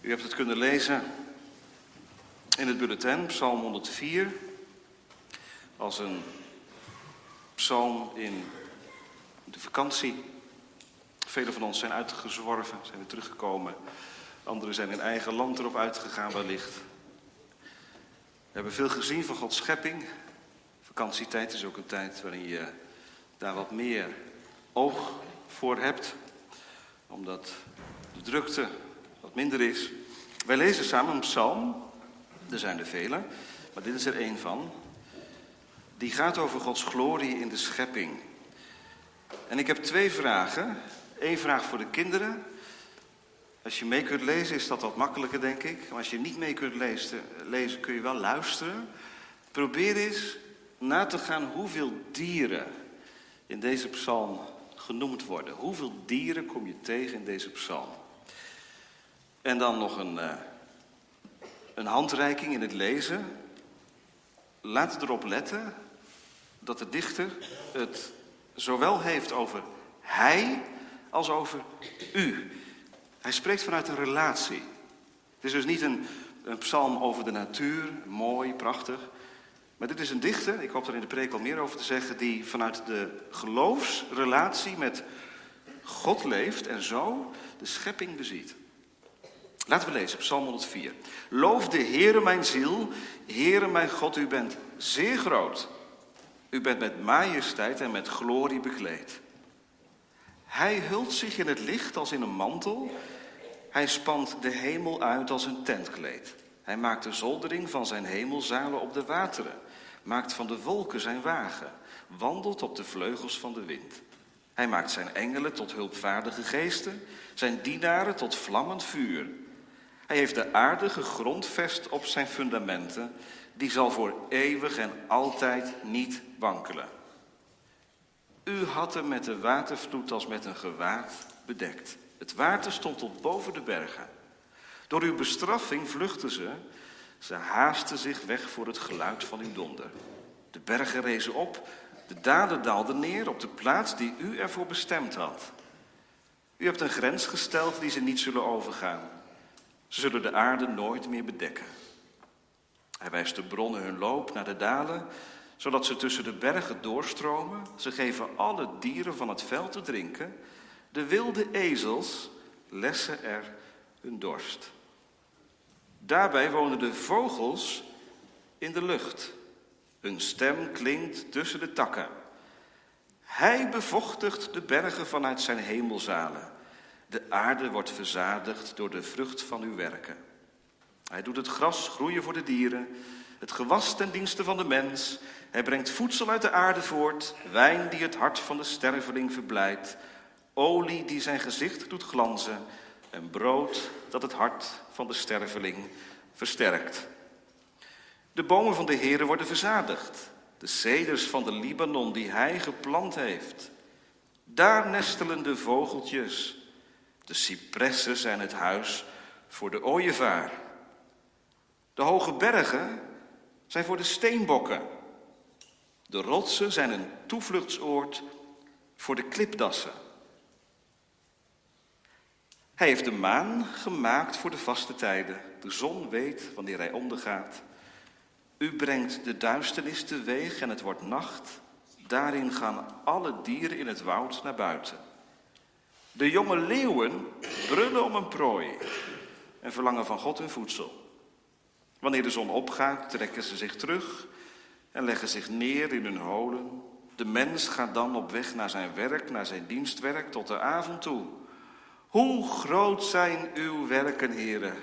U hebt het kunnen lezen in het bulletin, Psalm 104, als een psalm in de vakantie. Velen van ons zijn uitgezworven, zijn weer teruggekomen. Anderen zijn in eigen land erop uitgegaan wellicht. We hebben veel gezien van Gods schepping. Vakantietijd is ook een tijd waarin je daar wat meer oog voor hebt. Omdat de drukte minder is. Wij lezen samen een psalm. Er zijn er vele, maar dit is er één van. Die gaat over Gods glorie in de schepping. En ik heb twee vragen. Eén vraag voor de kinderen. Als je mee kunt lezen is dat wat makkelijker, denk ik. Maar als je niet mee kunt lezen, lezen kun je wel luisteren. Probeer eens na te gaan hoeveel dieren in deze psalm genoemd worden. Hoeveel dieren kom je tegen in deze psalm? En dan nog een, uh, een handreiking in het lezen. Laat erop letten dat de dichter het zowel heeft over hij als over u. Hij spreekt vanuit een relatie. Het is dus niet een, een psalm over de natuur, mooi, prachtig. Maar dit is een dichter, ik hoop er in de preek al meer over te zeggen, die vanuit de geloofsrelatie met God leeft en zo de schepping beziet. Laten we lezen, Psalm 104. Loof de Heere mijn ziel, Heere mijn God, u bent zeer groot. U bent met majesteit en met glorie bekleed. Hij hult zich in het licht als in een mantel. Hij spant de hemel uit als een tentkleed. Hij maakt de zoldering van zijn hemelzalen op de wateren. Maakt van de wolken zijn wagen. Wandelt op de vleugels van de wind. Hij maakt zijn engelen tot hulpvaardige geesten. Zijn dienaren tot vlammend vuur. Hij heeft de aarde gegrondvest op zijn fundamenten. Die zal voor eeuwig en altijd niet wankelen. U had hem met de watervloed als met een gewaad bedekt. Het water stond tot boven de bergen. Door uw bestraffing vluchtten ze. Ze haasten zich weg voor het geluid van uw donder. De bergen rezen op, de daden daalden neer op de plaats die u ervoor bestemd had. U hebt een grens gesteld die ze niet zullen overgaan. Ze zullen de aarde nooit meer bedekken. Hij wijst de bronnen hun loop naar de dalen, zodat ze tussen de bergen doorstromen. Ze geven alle dieren van het veld te drinken. De wilde ezels lessen er hun dorst. Daarbij wonen de vogels in de lucht. Hun stem klinkt tussen de takken. Hij bevochtigt de bergen vanuit zijn hemelzalen. De aarde wordt verzadigd door de vrucht van uw werken. Hij doet het gras groeien voor de dieren, het gewas ten dienste van de mens. Hij brengt voedsel uit de aarde voort, wijn die het hart van de sterveling verblijdt, olie die zijn gezicht doet glanzen en brood dat het hart van de sterveling versterkt. De bomen van de Heere worden verzadigd, de ceders van de Libanon die hij geplant heeft. Daar nestelen de vogeltjes. De cipressen zijn het huis voor de ooievaar. De hoge bergen zijn voor de steenbokken. De rotsen zijn een toevluchtsoord voor de klipdassen. Hij heeft de maan gemaakt voor de vaste tijden. De zon weet wanneer hij ondergaat. U brengt de duisternis teweeg en het wordt nacht. Daarin gaan alle dieren in het woud naar buiten. De jonge leeuwen brullen om een prooi en verlangen van God hun voedsel. Wanneer de zon opgaat, trekken ze zich terug en leggen zich neer in hun holen. De mens gaat dan op weg naar zijn werk, naar zijn dienstwerk, tot de avond toe. Hoe groot zijn uw werken, heren?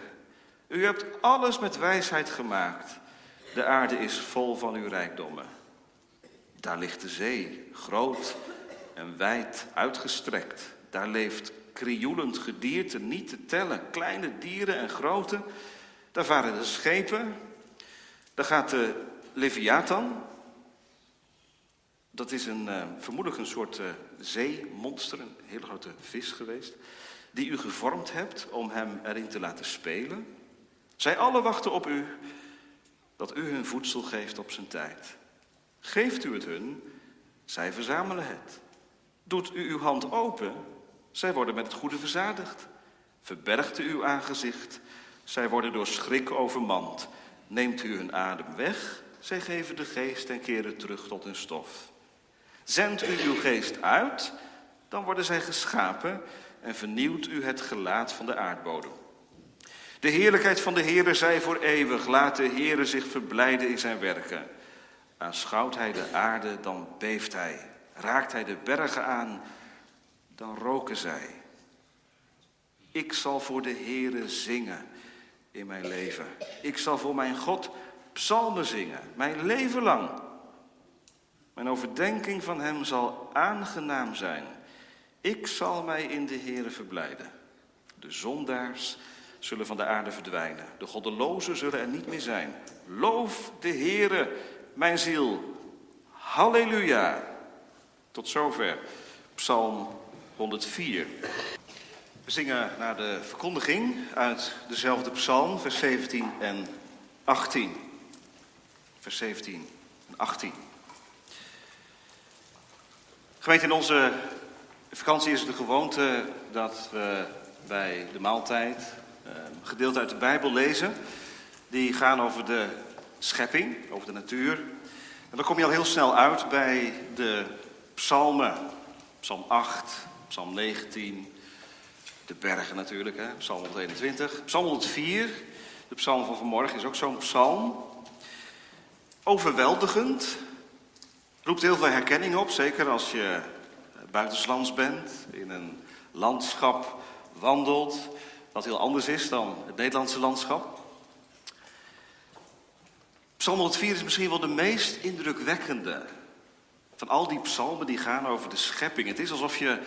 U hebt alles met wijsheid gemaakt. De aarde is vol van uw rijkdommen. Daar ligt de zee, groot en wijd uitgestrekt. Daar leeft krioelend gedierte niet te tellen, kleine dieren en grote. Daar varen de schepen. Daar gaat de Leviathan. Dat is een, uh, vermoedelijk een soort uh, zeemonster, een hele grote vis geweest. Die u gevormd hebt om hem erin te laten spelen. Zij alle wachten op u, dat u hun voedsel geeft op zijn tijd. Geeft u het hun, zij verzamelen het. Doet u uw hand open, zij worden met het goede verzadigd. Verbergt u uw aangezicht, Zij worden door schrik overmand. Neemt u hun adem weg, zij geven de geest en keren terug tot hun stof. Zendt u uw geest uit, dan worden zij geschapen en vernieuwt u het gelaat van de aardbodem. De heerlijkheid van de Heere zij voor eeuwig. Laat de Heere zich verblijden in zijn werken. Aanschouwt hij de aarde, dan beeft hij. Raakt hij de bergen aan, dan roken zij. Ik zal voor de Heere zingen in mijn leven. Ik zal voor mijn God psalmen zingen, mijn leven lang. Mijn overdenking van hem zal aangenaam zijn. Ik zal mij in de Heere verblijden. De zondaars zullen van de aarde verdwijnen. De goddelozen zullen er niet meer zijn. Loof de Heere, mijn ziel. Halleluja. Tot zover Psalm 104. We zingen naar de verkondiging uit dezelfde psalm, vers 17 en 18. Vers 17 en 18. Gemeente, in onze vakantie is het de gewoonte dat we bij de maaltijd uh, gedeelte uit de Bijbel lezen. Die gaan over de schepping, over de natuur. En dan kom je al heel snel uit bij de psalmen. Psalm 8, psalm 19, de bergen natuurlijk, hè? psalm 121. Psalm 104, de psalm van vanmorgen, is ook zo'n psalm. Overweldigend, roept heel veel herkenning op, zeker als je buitenslands bent, in een landschap wandelt, wat heel anders is dan het Nederlandse landschap. Psalm 104 is misschien wel de meest indrukwekkende van al die psalmen die gaan over de schepping. Het is alsof je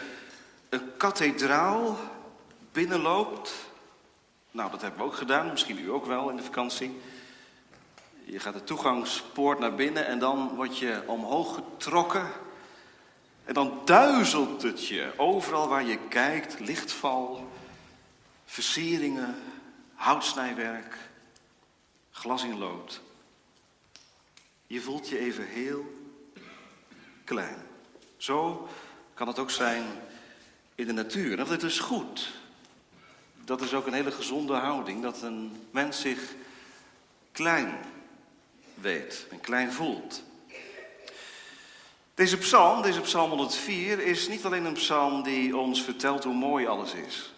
een kathedraal binnenloopt. Nou, dat hebben we ook gedaan, misschien u ook wel in de vakantie. Je gaat de toegangspoort naar binnen en dan word je omhoog getrokken. En dan duizelt het je overal waar je kijkt, lichtval, versieringen, houtsnijwerk, glas in lood. Je voelt je even heel klein. Zo kan het ook zijn in de natuur. Dat is goed. Dat is ook een hele gezonde houding, dat een mens zich klein weet en klein voelt. Deze psalm, deze psalm 104, is niet alleen een psalm die ons vertelt hoe mooi alles is.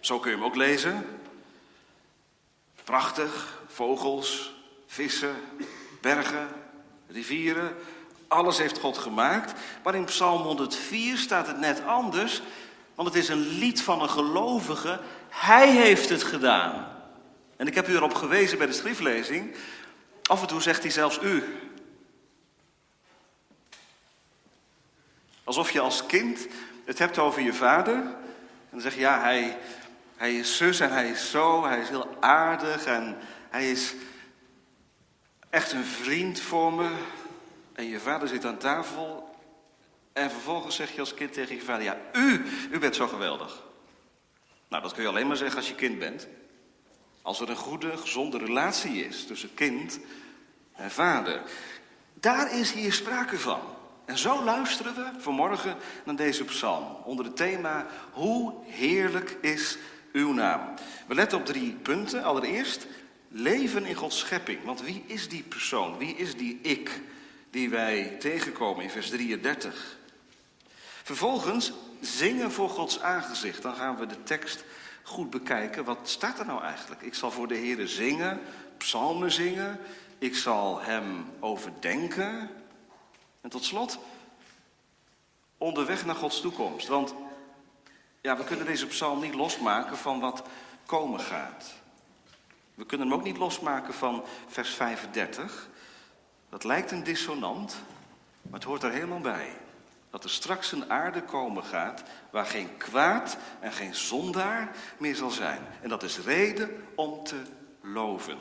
Zo kun je hem ook lezen. Prachtig, vogels, vissen, bergen, rivieren. Alles heeft God gemaakt. Maar in Psalm 104 staat het net anders. Want het is een lied van een gelovige. Hij heeft het gedaan. En ik heb u erop gewezen bij de schriftlezing. Af en toe zegt hij zelfs u. Alsof je als kind het hebt over je vader. En dan zeg je, ja, hij, hij is zus en hij is zo, hij is heel aardig en hij is echt een vriend voor me. En je vader zit aan tafel en vervolgens zeg je als kind tegen je vader, ja, u, u bent zo geweldig. Nou, dat kun je alleen maar zeggen als je kind bent. Als er een goede, gezonde relatie is tussen kind en vader. Daar is hier sprake van. En zo luisteren we vanmorgen naar deze psalm onder het thema Hoe heerlijk is uw naam. We letten op drie punten. Allereerst leven in Gods schepping. Want wie is die persoon? Wie is die ik die wij tegenkomen in vers 33? Vervolgens zingen voor Gods aangezicht. Dan gaan we de tekst goed bekijken. Wat staat er nou eigenlijk? Ik zal voor de Heer zingen, psalmen zingen. Ik zal hem overdenken. En tot slot, onderweg naar Gods toekomst. Want ja, we kunnen deze psalm niet losmaken van wat komen gaat. We kunnen hem ook niet losmaken van vers 35. Dat lijkt een dissonant, maar het hoort er helemaal bij. Dat er straks een aarde komen gaat waar geen kwaad en geen zondaar meer zal zijn. En dat is reden om te loven.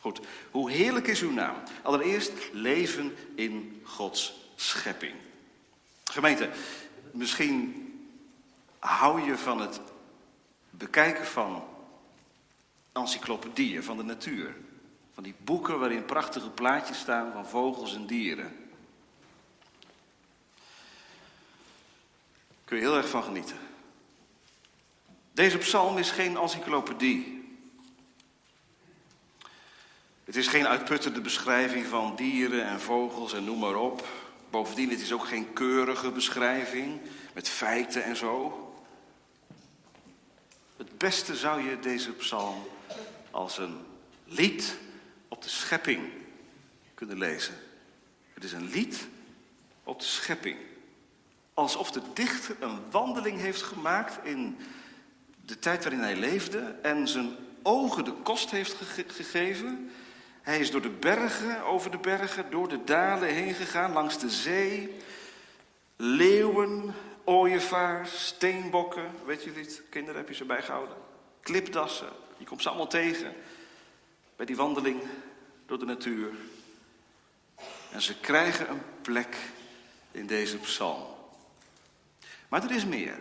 Goed, hoe heerlijk is uw naam? Allereerst leven in Gods schepping. Gemeente, misschien hou je van het bekijken van encyclopedieën van de natuur. Van die boeken waarin prachtige plaatjes staan van vogels en dieren. Kun je heel erg van genieten. Deze psalm is geen encyclopedie. Het is geen uitputtende beschrijving van dieren en vogels en noem maar op. Bovendien, het is ook geen keurige beschrijving met feiten en zo. Het beste zou je deze psalm als een lied op de schepping kunnen lezen. Het is een lied op de schepping. Alsof de dichter een wandeling heeft gemaakt in de tijd waarin hij leefde en zijn ogen de kost heeft gegeven. Hij is door de bergen, over de bergen, door de dalen heen gegaan, langs de zee. Leeuwen, ooievaars, steenbokken, weet je dit? Kinderen heb je ze bijgehouden. Klipdassen, je komt ze allemaal tegen bij die wandeling door de natuur. En ze krijgen een plek in deze psalm. Maar er is meer.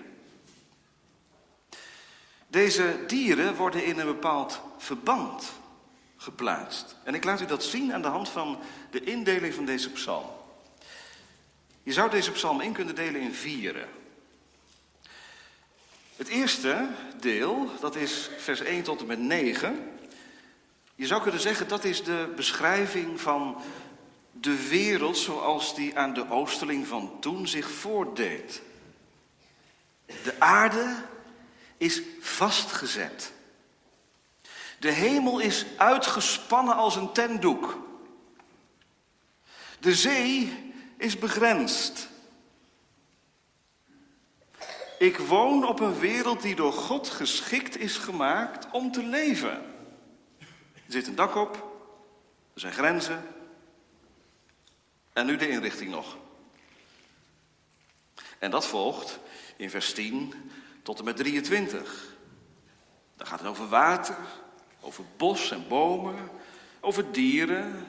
Deze dieren worden in een bepaald verband geplaatst. En ik laat u dat zien aan de hand van de indeling van deze psalm. Je zou deze psalm in kunnen delen in vieren. Het eerste deel, dat is vers 1 tot en met 9. Je zou kunnen zeggen dat is de beschrijving van de wereld zoals die aan de oosterling van toen zich voordeed. De aarde is vastgezet. De hemel is uitgespannen als een tentdoek. De zee is begrensd. Ik woon op een wereld die door God geschikt is gemaakt om te leven. Er zit een dak op, er zijn grenzen. En nu de inrichting nog. En dat volgt in vers 10 tot en met 23. Dan gaat het over water, over bos en bomen, over dieren.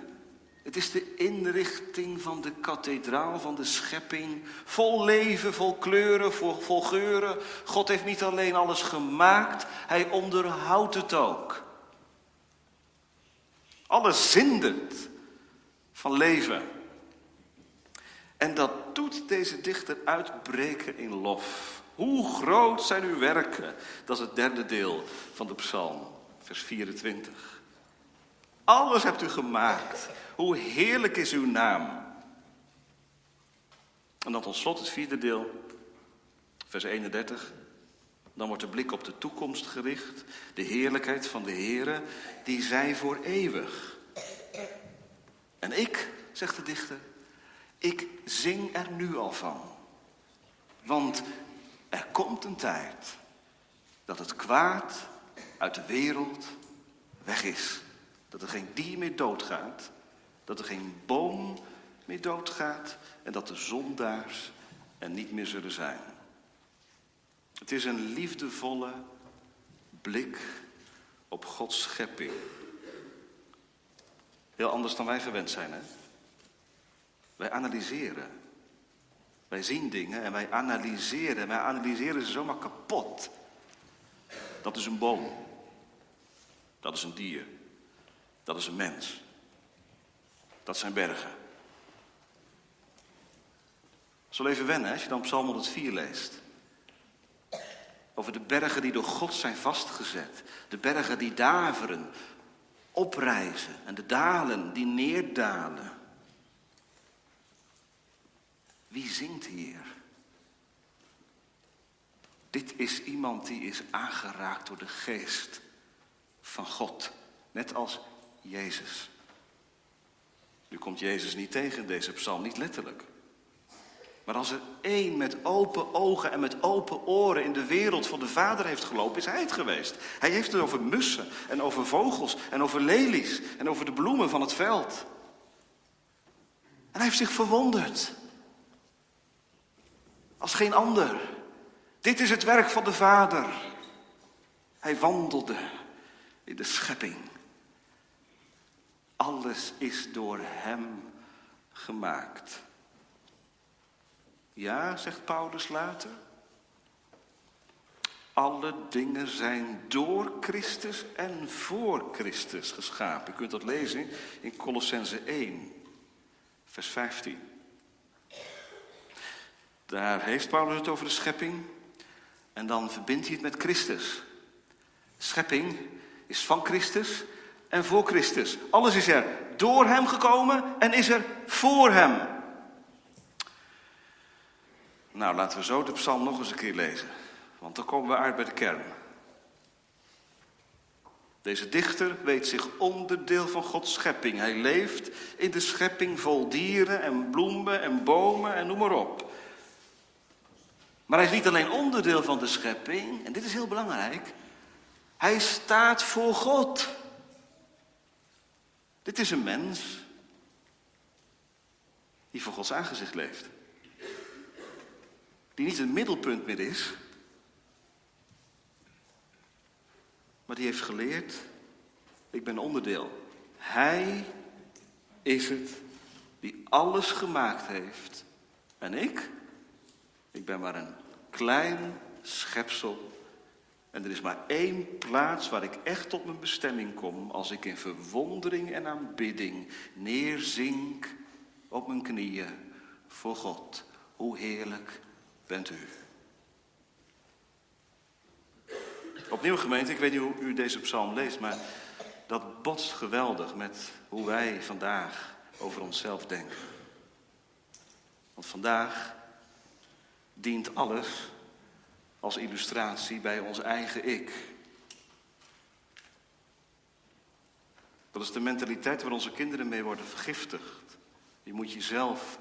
Het is de inrichting van de kathedraal van de schepping. Vol leven, vol kleuren, vol, vol geuren. God heeft niet alleen alles gemaakt, hij onderhoudt het ook. Alles zindert van leven. En dat doet deze dichter uitbreken in lof. Hoe groot zijn uw werken? Dat is het derde deel van de psalm, vers 24. Alles hebt u gemaakt. Hoe heerlijk is uw naam. En dan tot slot het vierde deel, vers 31. Dan wordt de blik op de toekomst gericht. De heerlijkheid van de Heere, die zij voor eeuwig. En ik, zegt de dichter, ik zing er nu al van. Want er komt een tijd dat het kwaad uit de wereld weg is. Dat er geen dier meer doodgaat. Dat er geen boom meer doodgaat. En dat de zondaars er niet meer zullen zijn. Het is een liefdevolle blik op Gods schepping. Heel anders dan wij gewend zijn, hè? Wij analyseren. Wij zien dingen en wij analyseren. En wij analyseren ze zomaar kapot. Dat is een boom. Dat is een dier. Dat is een mens. Dat zijn bergen. Zal even wennen als je dan Psalm 104 leest. Over de bergen die door God zijn vastgezet. De bergen die daveren, oprijzen. En de dalen die neerdalen. Wie zingt hier? Dit is iemand die is aangeraakt door de geest van God. Net als Jezus. Nu komt Jezus niet tegen deze psalm, niet letterlijk. Maar als er één met open ogen en met open oren in de wereld van de Vader heeft gelopen, is hij het geweest. Hij heeft het over mussen en over vogels en over lelies en over de bloemen van het veld. En hij heeft zich verwonderd. Als geen ander. Dit is het werk van de Vader. Hij wandelde in de schepping. Alles is door Hem gemaakt. Ja, zegt Paulus later. Alle dingen zijn door Christus en voor Christus geschapen. U kunt dat lezen in Colossense 1, vers 15. Daar heeft Paulus het over de schepping. En dan verbindt hij het met Christus. Schepping is van Christus en voor Christus. Alles is er door hem gekomen en is er voor hem. Nou, laten we zo de psalm nog eens een keer lezen. Want dan komen we uit bij de kern. Deze dichter weet zich onderdeel van Gods schepping. Hij leeft in de schepping vol dieren en bloemen en bomen en noem maar op. Maar hij is niet alleen onderdeel van de schepping, en dit is heel belangrijk. Hij staat voor God. Dit is een mens die voor Gods aangezicht leeft. Die niet het middelpunt meer is, maar die heeft geleerd, ik ben onderdeel. Hij is het die alles gemaakt heeft. En ik, ik ben maar een klein schepsel. En er is maar één plaats waar ik echt tot mijn bestemming kom als ik in verwondering en aanbidding neerzink op mijn knieën voor God. Hoe heerlijk bent u. Opnieuw gemeente, ik weet niet hoe u deze psalm leest, maar dat botst geweldig met hoe wij vandaag over onszelf denken. Want vandaag dient alles als illustratie bij ons eigen ik. Dat is de mentaliteit waar onze kinderen mee worden vergiftigd. Je moet jezelf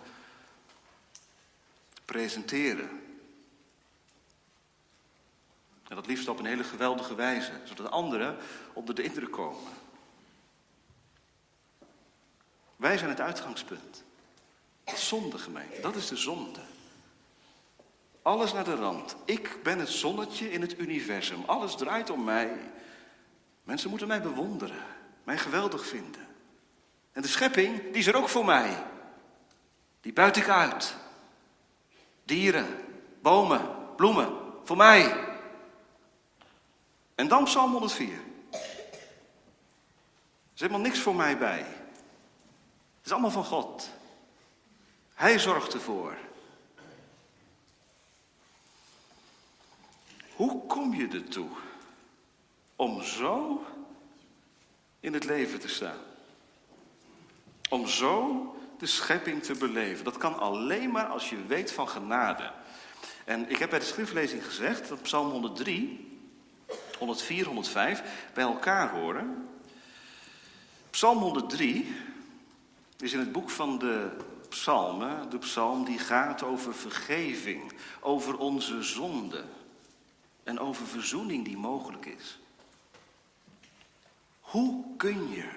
presenteren. En dat liefst op een hele geweldige wijze, zodat anderen onder de indruk komen. Wij zijn het uitgangspunt. Zonde, gemeente, dat is de zonde. Alles naar de rand. Ik ben het zonnetje in het universum. Alles draait om mij. Mensen moeten mij bewonderen, mij geweldig vinden. En de schepping, die is er ook voor mij. Die buit ik uit. Dieren, bomen, bloemen, voor mij. En dan Psalm 104. Er is helemaal niks voor mij bij. Het is allemaal van God. Hij zorgt ervoor. Hoe kom je ertoe om zo in het leven te staan? Om zo de schepping te beleven. Dat kan alleen maar als je weet van genade. En ik heb bij de schriftlezing gezegd dat Psalm 103 104, 105 bij elkaar horen. Psalm 103 is in het boek van de psalmen de psalm die gaat over vergeving, over onze zonde en over verzoening die mogelijk is. Hoe kun je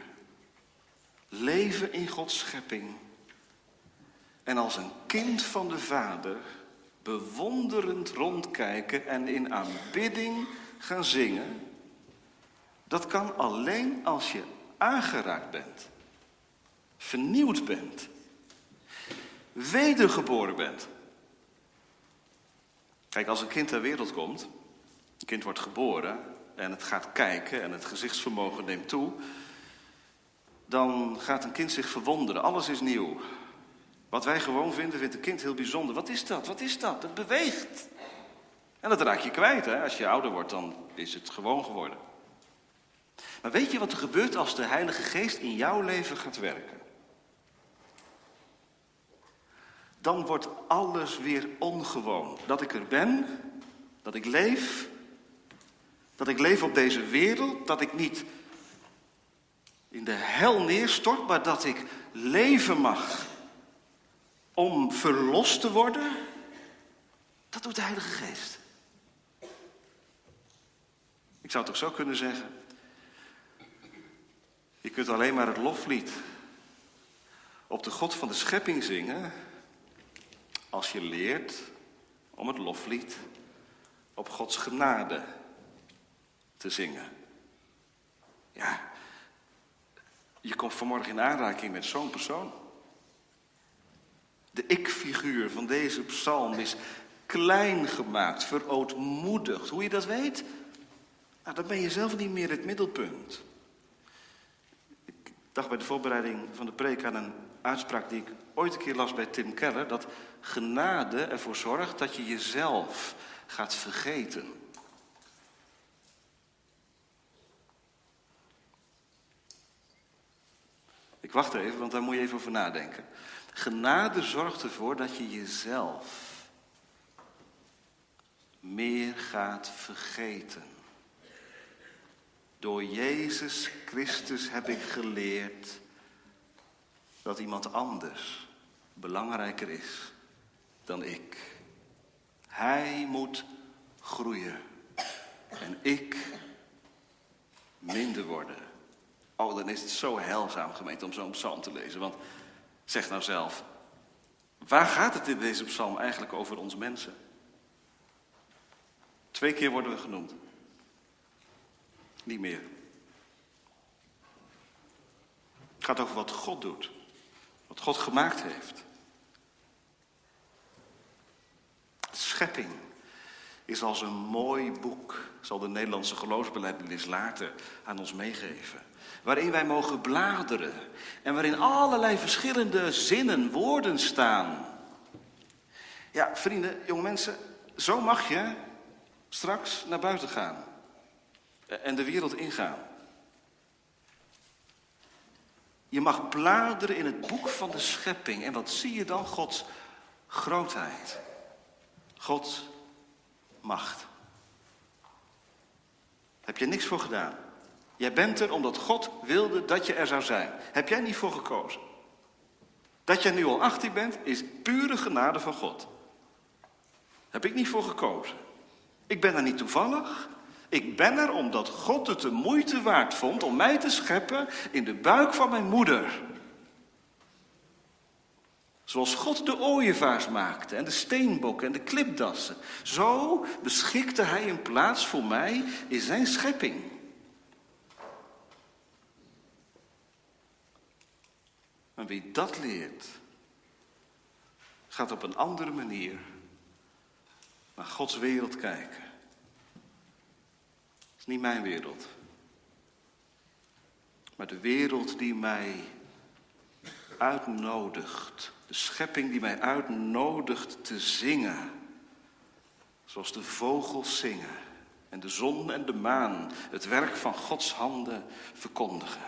leven in Gods schepping en als een kind van de Vader bewonderend rondkijken en in aanbidding gaan zingen, dat kan alleen als je aangeraakt bent, vernieuwd bent, wedergeboren bent. Kijk, als een kind ter wereld komt, een kind wordt geboren en het gaat kijken en het gezichtsvermogen neemt toe, dan gaat een kind zich verwonderen. Alles is nieuw. Wat wij gewoon vinden, vindt een kind heel bijzonder. Wat is dat? Wat is dat? Het beweegt. En dat raak je kwijt. Hè? Als je ouder wordt, dan is het gewoon geworden. Maar weet je wat er gebeurt als de Heilige Geest in jouw leven gaat werken? Dan wordt alles weer ongewoon. Dat ik er ben, dat ik leef, dat ik leef op deze wereld, dat ik niet in de hel neerstort, maar dat ik leven mag om verlost te worden. Dat doet de Heilige Geest. Ik zou toch zo kunnen zeggen. Je kunt alleen maar het loflied op de God van de schepping zingen. Als je leert om het loflied op Gods genade te zingen. Ja, je komt vanmorgen in aanraking met zo'n persoon. De ik-figuur van deze psalm is klein gemaakt, verootmoedigd. Hoe je dat weet? Nou, dan ben je zelf niet meer het middelpunt. Ik dacht bij de voorbereiding van de preek aan een uitspraak die ik ooit een keer las bij Tim Keller: dat genade ervoor zorgt dat je jezelf gaat vergeten. Ik wacht even, want daar moet je even over nadenken. Genade zorgt ervoor dat je jezelf meer gaat vergeten. Door Jezus Christus heb ik geleerd dat iemand anders belangrijker is dan ik. Hij moet groeien en ik minder worden. Oh, dan is het zo heilzaam gemeend om zo'n psalm te lezen. Want zeg nou zelf, waar gaat het in deze psalm eigenlijk over ons mensen? Twee keer worden we genoemd. Niet meer. Het gaat over wat God doet. Wat God gemaakt heeft. Schepping is als een mooi boek, zal de Nederlandse geloofsbelijdenis later aan ons meegeven. Waarin wij mogen bladeren en waarin allerlei verschillende zinnen, woorden staan. Ja, vrienden, jonge mensen, zo mag je straks naar buiten gaan en de wereld ingaan. Je mag bladeren in het boek van de schepping. En wat zie je dan? Gods grootheid. Gods macht. Heb je niks voor gedaan. Jij bent er omdat God wilde dat je er zou zijn. Heb jij niet voor gekozen. Dat jij nu al 18 bent, is pure genade van God. Heb ik niet voor gekozen. Ik ben er niet toevallig. Ik ben er omdat God het de moeite waard vond om mij te scheppen in de buik van mijn moeder. Zoals God de ooievaars maakte en de steenbokken en de klipdassen. Zo beschikte hij een plaats voor mij in zijn schepping. En wie dat leert, gaat op een andere manier naar Gods wereld kijken. Het is niet mijn wereld. Maar de wereld die mij uitnodigt. De schepping die mij uitnodigt te zingen. Zoals de vogels zingen. En de zon en de maan het werk van Gods handen verkondigen.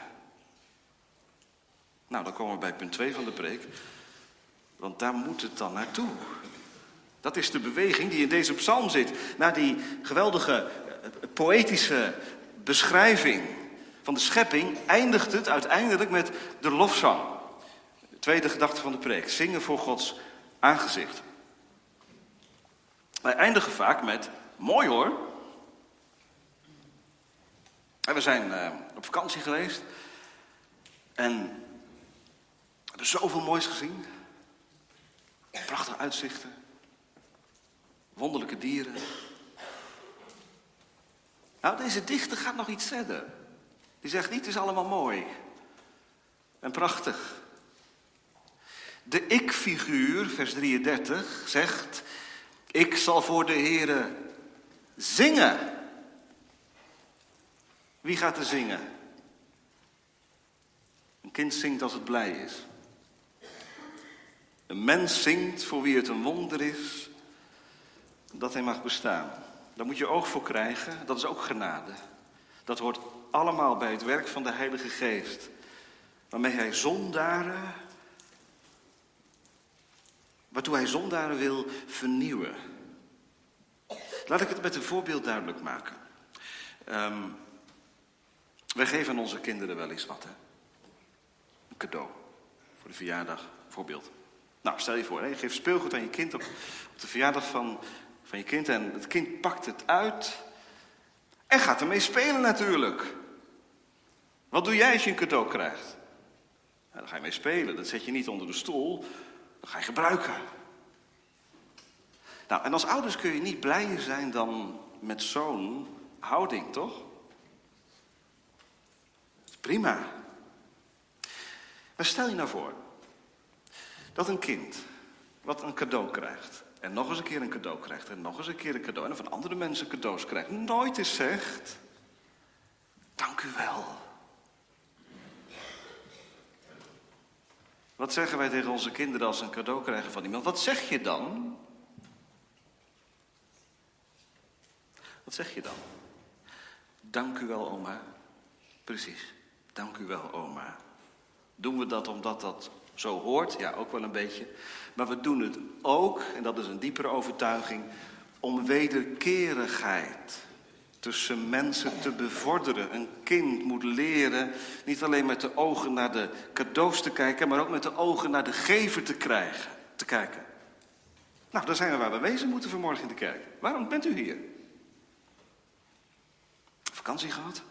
Nou, dan komen we bij punt 2 van de preek. Want daar moet het dan naartoe. Dat is de beweging die in deze psalm zit. Naar die geweldige eh, poëtische beschrijving van de schepping eindigt het uiteindelijk met de lofzang. De tweede gedachte van de preek. Zingen voor Gods aangezicht. Wij eindigen vaak met mooi hoor. we zijn uh, op vakantie geweest. En hebben zoveel moois gezien. Prachtige uitzichten wonderlijke dieren. Nou, deze dichter gaat nog iets verder. Die zegt niet, het is allemaal mooi en prachtig. De ik-figuur, vers 33, zegt, ik zal voor de Here zingen. Wie gaat er zingen? Een kind zingt als het blij is. Een mens zingt voor wie het een wonder is dat hij mag bestaan. Daar moet je oog voor krijgen, dat is ook genade. Dat hoort allemaal bij het werk van de Heilige Geest. Waarmee hij zondaren, waartoe hij zondaren wil vernieuwen. Laat ik het met een voorbeeld duidelijk maken. Um, wij geven onze kinderen wel eens wat, hè? Een cadeau. Voor de verjaardag, voorbeeld. Nou, stel je voor, hè, je geeft speelgoed aan je kind op, op de verjaardag van van je kind. En het kind pakt het uit en gaat ermee spelen natuurlijk. Wat doe jij als je een cadeau krijgt? Ja, dan ga je mee spelen. Dat zet je niet onder de stoel. Dan ga je gebruiken. Nou, en als ouders kun je niet blijer zijn dan met zo'n houding, toch? prima. Maar stel je nou voor dat een kind wat een cadeau krijgt. En nog eens een keer een cadeau krijgt. En nog eens een keer een cadeau. En van andere mensen cadeaus krijgt. Nooit eens zegt. Dank u wel. Wat zeggen wij tegen onze kinderen als ze een cadeau krijgen van iemand? Wat zeg je dan? Wat zeg je dan? Dank u wel, oma. Precies. Dank u wel, oma. Doen we dat omdat dat zo hoort? Ja, ook wel een beetje. Maar we doen het ook, en dat is een diepere overtuiging, om wederkerigheid tussen mensen te bevorderen. Een kind moet leren niet alleen met de ogen naar de cadeaus te kijken, maar ook met de ogen naar de gever te, krijgen, te kijken. Nou, daar zijn we waar we wezen moeten vanmorgen in de kerk. Waarom bent u hier? Vakantie gehad?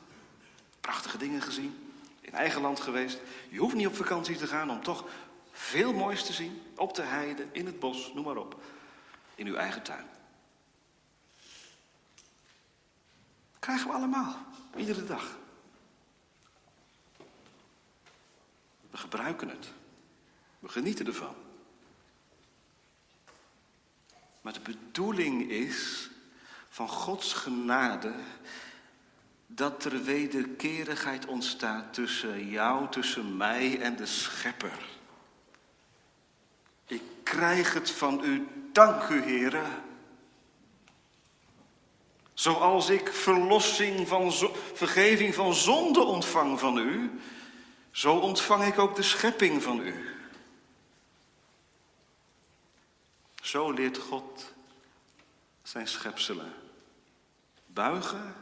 Prachtige dingen gezien? In eigen land geweest? Je hoeft niet op vakantie te gaan om toch veel moois te zien. Op de heide, in het bos, noem maar op. In uw eigen tuin. Krijgen we allemaal, iedere dag. We gebruiken het. We genieten ervan. Maar de bedoeling is van Gods genade dat er wederkerigheid ontstaat tussen jou, tussen mij en de Schepper. Ik krijg het van u, dank u, Heere. Zoals ik verlossing van vergeving van zonde ontvang van u, zo ontvang ik ook de schepping van u. Zo leert God zijn schepselen buigen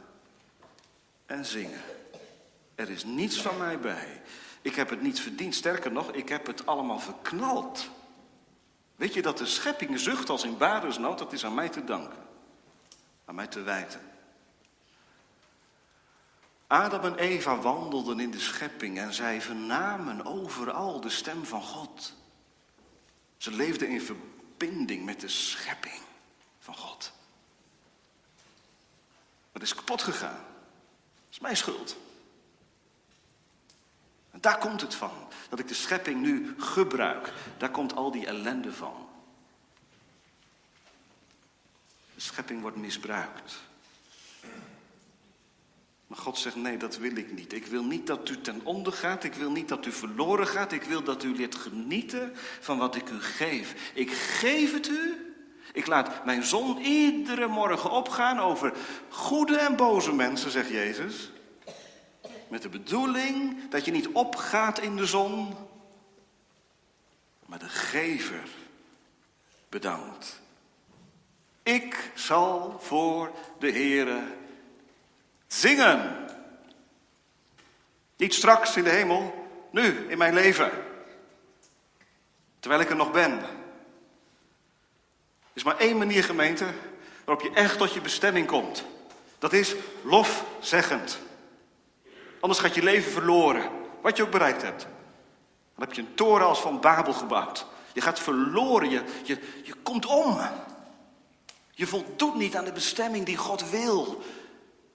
en zingen. Er is niets van mij bij. Ik heb het niet verdiend. Sterker nog, ik heb het allemaal verknald. Weet je dat de schepping zucht als in badersnood? Dat is aan mij te danken. Aan mij te wijten. Adam en Eva wandelden in de schepping en zij vernamen overal de stem van God. Ze leefden in verbinding met de schepping van God. Maar is kapot gegaan. Dat is mijn schuld. En daar komt het van. Dat ik de schepping nu gebruik. Daar komt al die ellende van. Schepping wordt misbruikt. Maar God zegt: nee, dat wil ik niet. Ik wil niet dat u ten onder gaat. Ik wil niet dat u verloren gaat. Ik wil dat u leert genieten van wat ik u geef. Ik geef het u ik laat mijn zon iedere morgen opgaan over goede en boze mensen, zegt Jezus. Met de bedoeling dat je niet opgaat in de zon, maar de gever bedankt. Ik zal voor de Heere zingen. Niet straks in de hemel, nu in mijn leven. Terwijl ik er nog ben. Er is maar één manier, gemeente, waarop je echt tot je bestemming komt. Dat is lofzeggend. Anders gaat je leven verloren, wat je ook bereikt hebt. Dan heb je een toren als van Babel gebouwd. Je gaat verloren, je, je, je komt om. Je voldoet niet aan de bestemming die God wil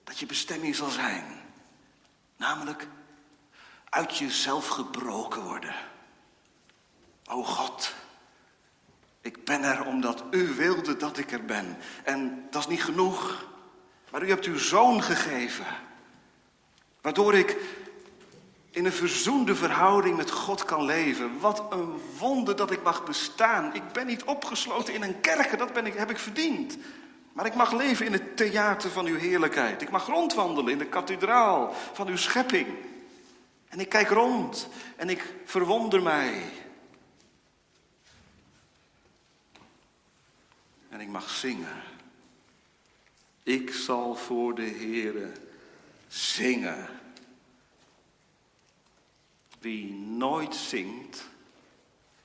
dat je bestemming zal zijn. Namelijk uit jezelf gebroken worden. O God, ik ben er omdat u wilde dat ik er ben. En dat is niet genoeg. Maar u hebt uw zoon gegeven. Waardoor ik in een verzoende verhouding met God kan leven. Wat een wonder dat ik mag bestaan. Ik ben niet opgesloten in een kerk, dat ben ik, heb ik verdiend. Maar ik mag leven in het theater van uw heerlijkheid. Ik mag rondwandelen in de kathedraal van uw schepping. En ik kijk rond en ik verwonder mij. En ik mag zingen. Ik zal voor de Heere zingen. Wie nooit zingt,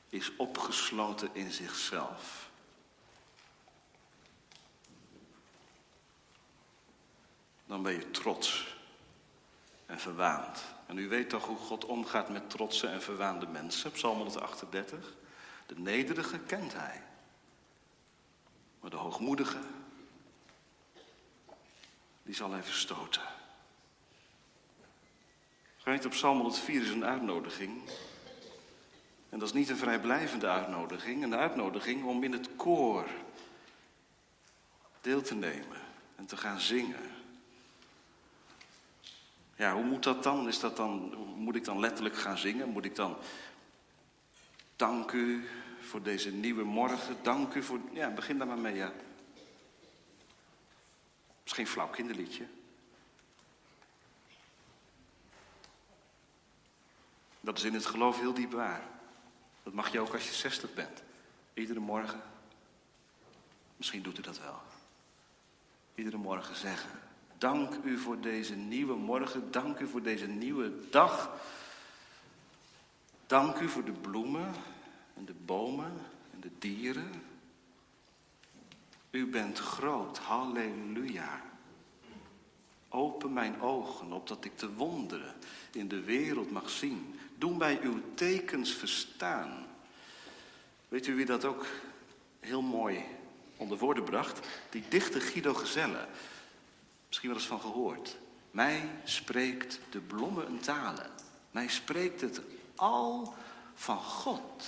is opgesloten in zichzelf. Dan ben je trots en verwaand. En u weet toch hoe God omgaat met trotse en verwaande mensen. Psalm 138. De nederige kent hij. Maar de hoogmoedige, die zal hij verstoten. Gemeente op Psalm 104 is een uitnodiging. En dat is niet een vrijblijvende uitnodiging. Een uitnodiging om in het koor deel te nemen en te gaan zingen. Ja, hoe moet dat dan? Is dat dan? Moet ik dan letterlijk gaan zingen? Moet ik dan dank u, voor deze nieuwe morgen. Dank u voor. Ja, begin daar maar mee, ja. Geen flauw kinderliedje. Dat is in het geloof heel diep waar. Dat mag je ook als je 60 bent. Iedere morgen. Misschien doet u dat wel. Iedere morgen zeggen. Dank u voor deze nieuwe morgen. Dank u voor deze nieuwe dag. Dank u voor de bloemen en de bomen en de dieren. U bent groot. Halleluja. Open mijn ogen, opdat ik de wonderen in de wereld mag zien. Doe mij uw tekens verstaan. Weet u wie dat ook heel mooi onder woorden bracht? Die dichter Guido Gezelle. Misschien wel eens van gehoord. Mij spreekt de bloemen een talen. Mij spreekt het al van God,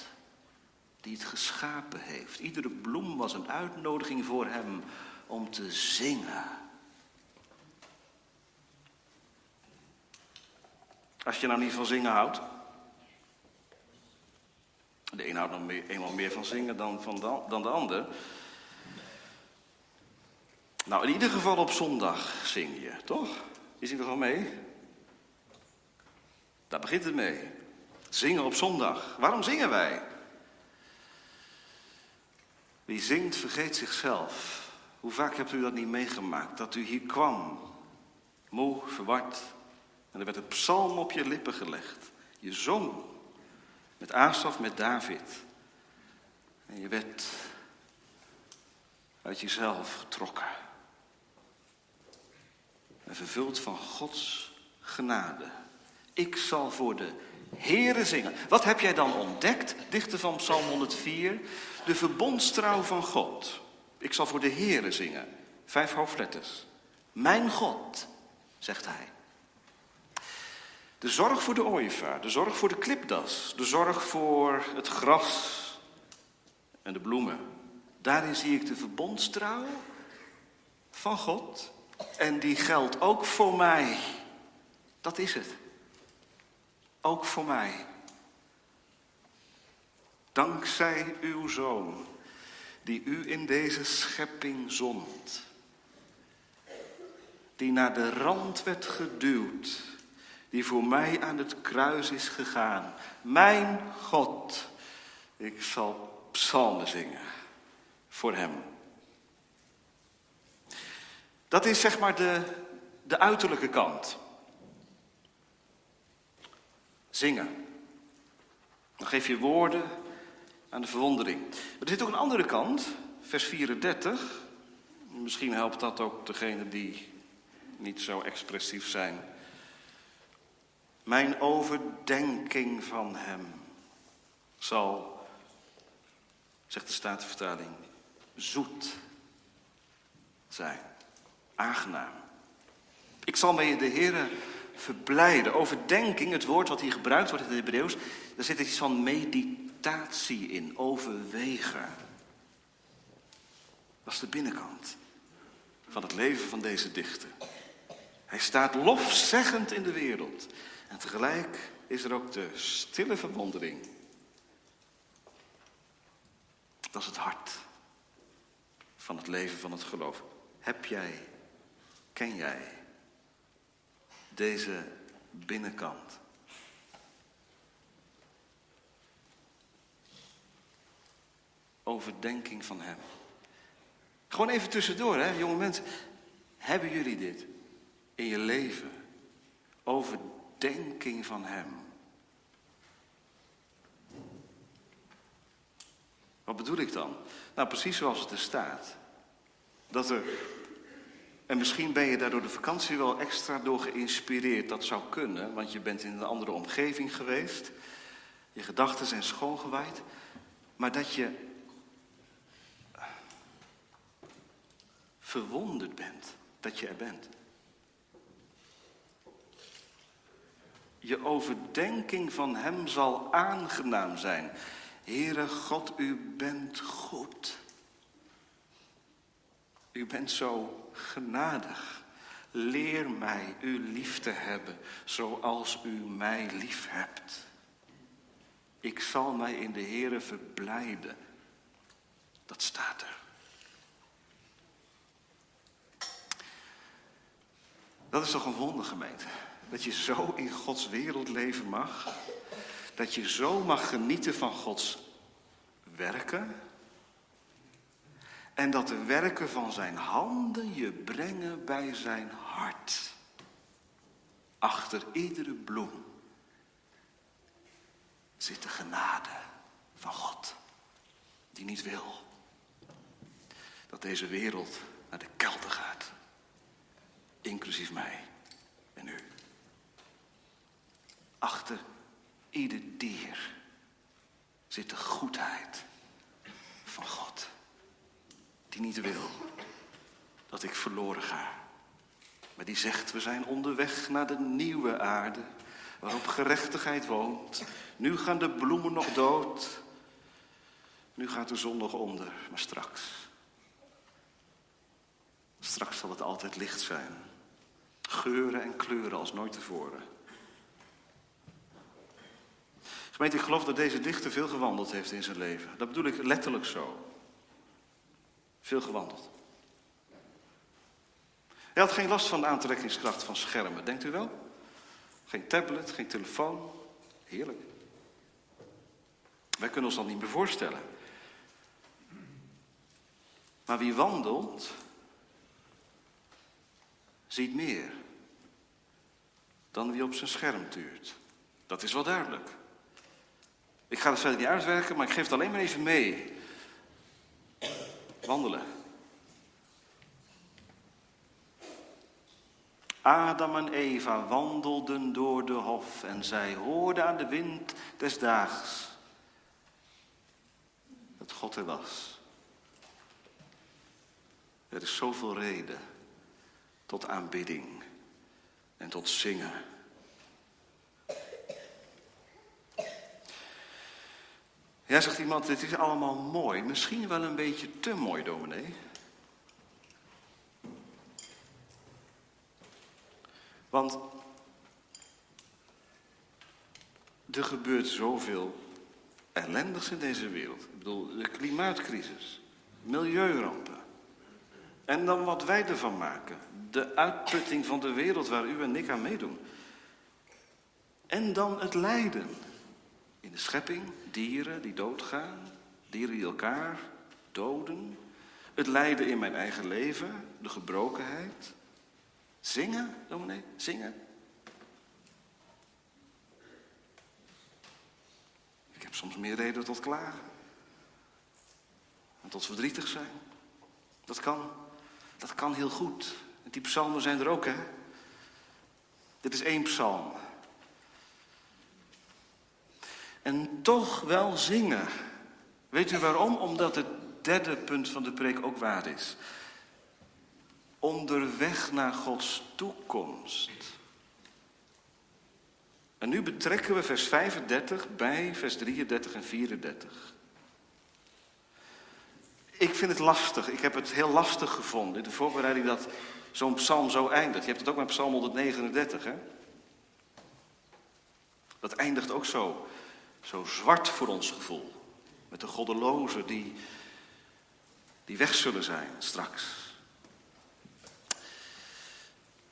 die het geschapen heeft. Iedere bloem was een uitnodiging voor hem om te zingen. Als je nou niet van zingen houdt. De een houdt meer, eenmaal meer van zingen dan, van de, dan de ander. Nou, in ieder geval op zondag zing je, toch? Je zingt er gewoon mee? Daar begint het mee. Zingen op zondag. Waarom zingen wij? Wie zingt vergeet zichzelf. Hoe vaak hebt u dat niet meegemaakt? Dat u hier kwam, moe, verward, en er werd een psalm op je lippen gelegd. Je zong met Asaf, met David. En je werd uit jezelf getrokken. En vervuld van Gods genade. Ik zal voor de Here zingen. Wat heb jij dan ontdekt, dichter van Psalm 104? De verbondstrouw van God. Ik zal voor de Here zingen. Vijf hoofdletters. Mijn God, zegt hij. De zorg voor de ooievaar, de zorg voor de klipdas, de zorg voor het gras en de bloemen. Daarin zie ik de verbondstrouw van God. En die geldt ook voor mij. Dat is het. Ook voor mij. Dankzij uw zoon, die u in deze schepping zond. Die naar de rand werd geduwd die voor mij aan het kruis is gegaan. Mijn God, ik zal psalmen zingen voor hem. Dat is zeg maar de, de uiterlijke kant. Zingen. Dan geef je woorden aan de verwondering. Er zit ook een andere kant, vers 34. Misschien helpt dat ook degene die niet zo expressief zijn. Mijn overdenking van hem zal, zegt de Statenvertaling, zoet zijn, aangenaam. Ik zal mij de Heer verblijden. Overdenking, het woord wat hier gebruikt wordt in het Hebreeuws, daar zit iets van meditatie in, overwegen. Dat is de binnenkant van het leven van deze dichter. Hij staat lofzeggend in de wereld. En tegelijk is er ook de stille verwondering. Dat is het hart van het leven van het geloof. Heb jij, ken jij deze binnenkant? Overdenking van Hem. Gewoon even tussendoor, hè, jonge mensen. Hebben jullie dit in je leven? Overdenking van Hem. Wat bedoel ik dan? Nou, precies zoals het er staat. Dat er, en misschien ben je daar door de vakantie wel extra door geïnspireerd. Dat zou kunnen, want je bent in een andere omgeving geweest. Je gedachten zijn schoongewaaid. Maar dat je verwonderd bent dat je er bent. Je overdenking van Hem zal aangenaam zijn. Heere God, u bent goed. U bent zo genadig. Leer mij u lief te hebben zoals u mij lief hebt. Ik zal mij in de Heere verblijden. Dat staat er. Dat is toch een wonder, gemeente? Dat je zo in Gods wereld leven mag. Dat je zo mag genieten van Gods werken. En dat de werken van zijn handen je brengen bij zijn hart. Achter iedere bloem zit de genade van God. Die niet wil dat deze wereld naar de kelder gaat. Inclusief mij en u. Achter ieder dier zit de goedheid van God. Die niet wil dat ik verloren ga. Maar die zegt, we zijn onderweg naar de nieuwe aarde. Waarop gerechtigheid woont. Nu gaan de bloemen nog dood. Nu gaat de zon nog onder. Maar straks. Straks zal het altijd licht zijn. Geuren en kleuren als nooit tevoren. Gemeente, ik geloof dat deze dichter veel gewandeld heeft in zijn leven. Dat bedoel ik letterlijk zo. Veel gewandeld. Hij had geen last van de aantrekkingskracht van schermen, denkt u wel? Geen tablet, geen telefoon. Heerlijk. Wij kunnen ons dat niet meer voorstellen. Maar wie wandelt, ziet meer dan wie op zijn scherm tuurt. Dat is wel duidelijk. Ik ga het verder niet uitwerken, maar ik geef het alleen maar even mee. Wandelen. Adam en Eva wandelden door de hof en zij hoorden aan de wind des daags dat God er was. Er is zoveel reden tot aanbidding en tot zingen. Ja, zegt iemand, dit is allemaal mooi. Misschien wel een beetje te mooi, dominee. Want er gebeurt zoveel ellendigs in deze wereld. Ik bedoel, de klimaatcrisis, milieurampen. En dan wat wij ervan maken. De uitputting van de wereld waar u en ik aan meedoen. En dan het lijden. In de schepping, dieren die doodgaan, dieren die elkaar doden. Het lijden in mijn eigen leven, de gebrokenheid. Zingen, dominee, zingen. Ik heb soms meer reden tot klagen. En tot verdrietig zijn. Dat kan. Dat kan heel goed. En die psalmen zijn er ook, hè? Dit is één psalm. En toch wel zingen. Weet u waarom? Omdat het derde punt van de preek ook waar is. Onderweg naar Gods toekomst. En nu betrekken we vers 35 bij vers 33 en 34. Ik vind het lastig. Ik heb het heel lastig gevonden in de voorbereiding dat zo'n psalm zo eindigt. Je hebt het ook met psalm 139, hè? Dat eindigt ook zo, zo zwart voor ons gevoel. Met de goddelozen die, die weg zullen zijn straks.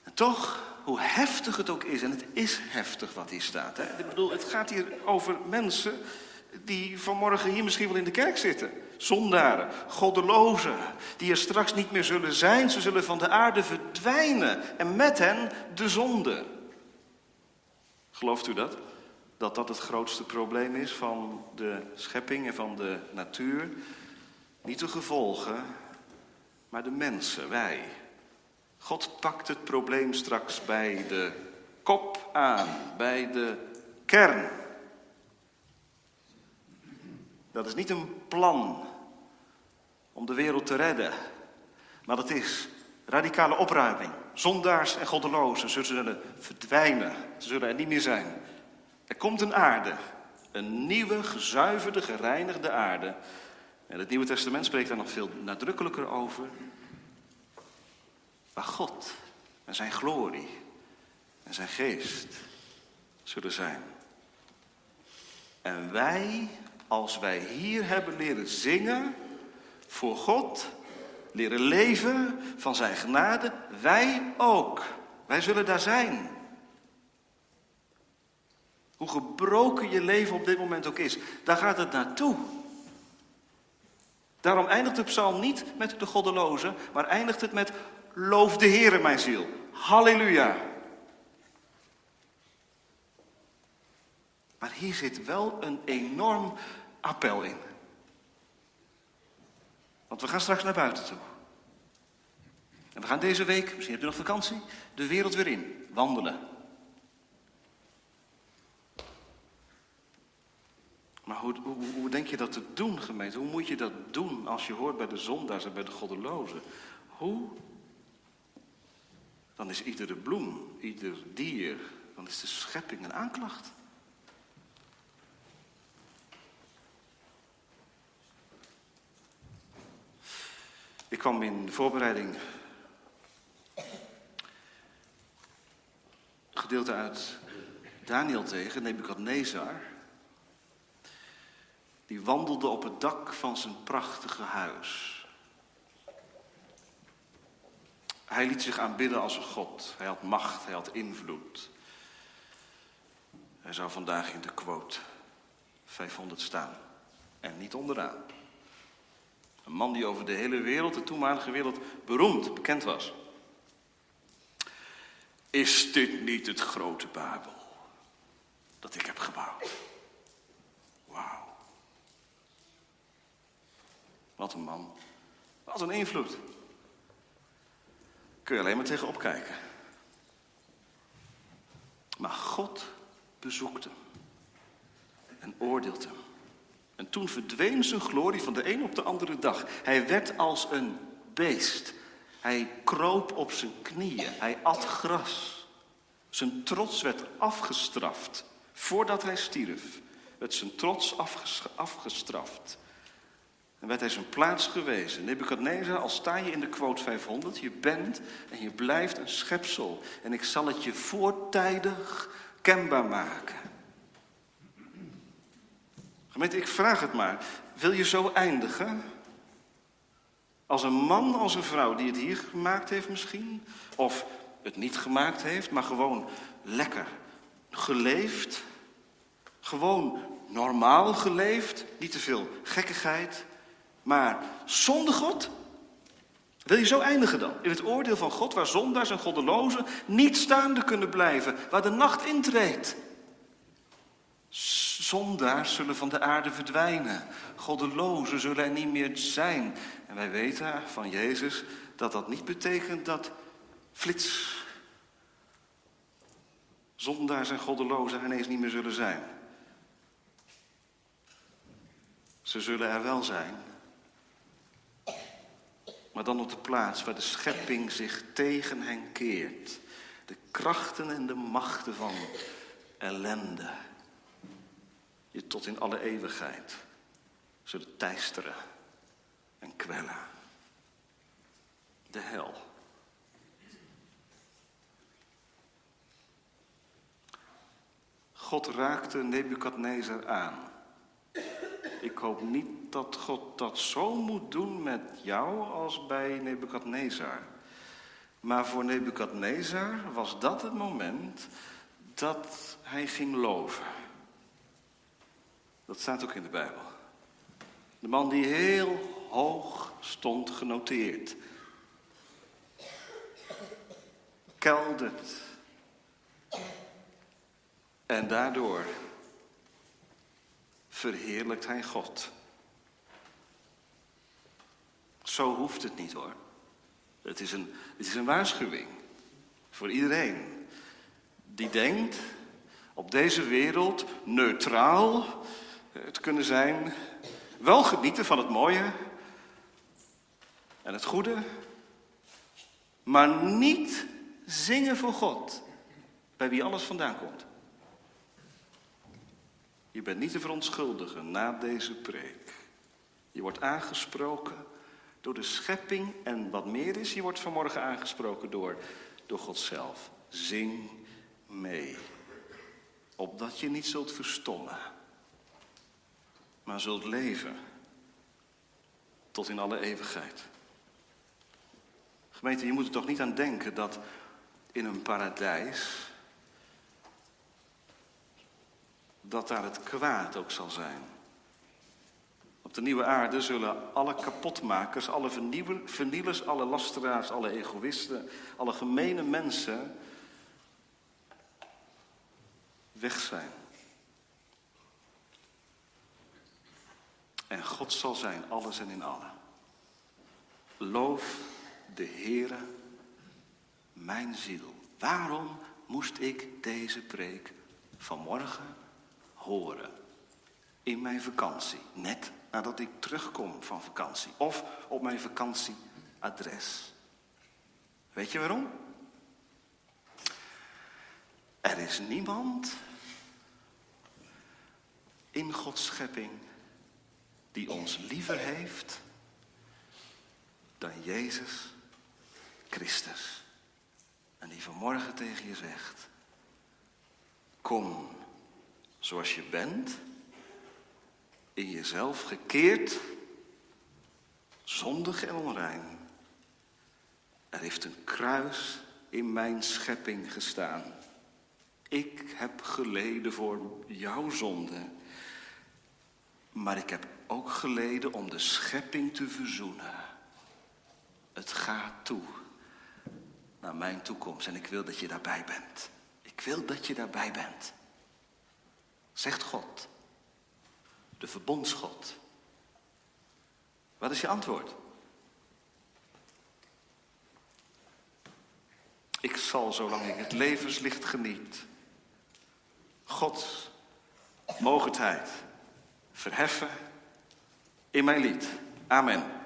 En toch, hoe heftig het ook is, en het is heftig wat hier staat. Hè? Ik bedoel, het gaat hier over mensen die vanmorgen hier misschien wel in de kerk zitten. Zondaren, goddelozen, die er straks niet meer zullen zijn. Ze zullen van de aarde verdwijnen en met hen de zonde. Gelooft u dat? Dat dat het grootste probleem is van de schepping en van de natuur? Niet de gevolgen, maar de mensen, wij. God pakt het probleem straks bij de kop aan, bij de kern. Dat is niet een plan om de wereld te redden, maar dat is radicale opruiming. Zondaars en goddelozen ze zullen verdwijnen, ze zullen er niet meer zijn. Er komt een aarde, een nieuwe, gezuiverde, gereinigde aarde. En het Nieuwe Testament spreekt daar nog veel nadrukkelijker over. Waar God en zijn glorie en zijn geest zullen zijn. En wij, als wij hier hebben leren zingen voor God, leren leven van zijn genade, wij ook. Wij zullen daar zijn. Hoe gebroken je leven op dit moment ook is, daar gaat het naartoe. Daarom eindigt de psalm niet met de goddeloze, maar eindigt het met loof de Heere mijn ziel. Halleluja. Maar hier zit wel een enorm appel in. Want we gaan straks naar buiten toe. En we gaan deze week, misschien heb je nog vakantie, de wereld weer in. Wandelen. Maar hoe, hoe, denk je dat te doen, gemeente? Hoe moet je dat doen als je hoort bij de zondaars en bij de goddelozen? Hoe? Dan is iedere bloem, ieder dier, dan is de schepping een aanklacht. Ik kwam in de voorbereiding gedeelte uit Daniel tegen, Nebukadnezar. Die wandelde op het dak van zijn prachtige huis. Hij liet zich aanbidden als een god. Hij had macht, hij had invloed. Hij zou vandaag in de quote 500 staan. En niet onderaan. Een man die over de hele wereld, de toenmalige wereld, beroemd, bekend was. Is dit niet het grote Babel dat ik heb gebouwd? Wat een man. Wat een invloed. Kun je alleen maar tegenop kijken. Maar God bezoekt hem en oordeelt hem. En toen verdween zijn glorie van de een op de andere dag. Hij werd als een beest. Hij kroop op zijn knieën. Hij at gras. Zijn trots werd afgestraft. Voordat hij stierf, werd zijn trots afgestraft. En werd hij zijn plaats gewezen. Nebukadnezar, al sta je in de quote 500, je bent en je blijft een schepsel. En ik zal het je voortijdig kenbaar maken. Gemeente, ik vraag het maar. Wil je zo eindigen? Als een man, als een vrouw die het hier gemaakt heeft misschien? Of het niet gemaakt heeft, maar gewoon lekker geleefd? Gewoon normaal geleefd? Niet te veel gekkigheid, maar zonder God? Wil je zo eindigen dan? In het oordeel van God, waar zondaars en goddelozen niet staande kunnen blijven, waar de nacht intreedt. Zondaars zullen van de aarde verdwijnen. Goddelozen zullen er niet meer zijn. En wij weten van Jezus dat dat niet betekent dat flits. Zondaars en goddelozen ineens niet meer zullen zijn. Ze zullen er wel zijn. Maar dan op de plaats waar de schepping zich tegen hen keert. De krachten en de machten van ellende je tot in alle eeuwigheid zullen teisteren en kwellen. De hel. God raakte Nebukadnezar aan. Ik hoop niet dat God dat zo moet doen met jou als bij Nebukadnezar. Maar voor Nebukadnezar was dat het moment dat hij ging loven. Dat staat ook in de Bijbel. De man die heel hoog stond genoteerd. Keldert. En daardoor verheerlijkt hij God. Zo hoeft het niet hoor. Het is een, het is een waarschuwing voor iedereen die denkt op deze wereld neutraal het kunnen zijn wel genieten van het mooie en het goede, maar niet zingen voor God, bij wie alles vandaan komt. Je bent niet te verontschuldigen na deze preek. Je wordt aangesproken door de schepping en wat meer is, je wordt vanmorgen aangesproken door, door God zelf. Zing mee, opdat je niet zult verstommen maar zult leven tot in alle eeuwigheid. Gemeente, je moet er toch niet aan denken dat in een paradijs, dat daar het kwaad ook zal zijn. Op de nieuwe aarde zullen alle kapotmakers, alle vernielers, alle lasteraars, alle egoïsten, alle gemene mensen weg zijn. En God zal zijn, alles en in allen. Loof de Heere, mijn ziel. Waarom moest ik deze preek vanmorgen horen? In mijn vakantie, net nadat ik terugkom van vakantie. Of op mijn vakantieadres. Weet je waarom? Er is niemand in Gods schepping die ons liever heeft dan Jezus Christus. En die vanmorgen tegen je zegt, kom zoals je bent, in jezelf gekeerd, zondig en onrein. Er heeft een kruis in mijn schepping gestaan. Ik heb geleden voor jouw zonde. Maar ik heb ook geleden om de schepping te verzoenen. Het gaat toe naar mijn toekomst en ik wil dat je daarbij bent. Ik wil dat je daarbij bent. Zegt God, de verbondsgod. Wat is je antwoord? Ik zal, zolang ik het levenslicht geniet, Gods mogendheid verheffen in mijn lied. Amen.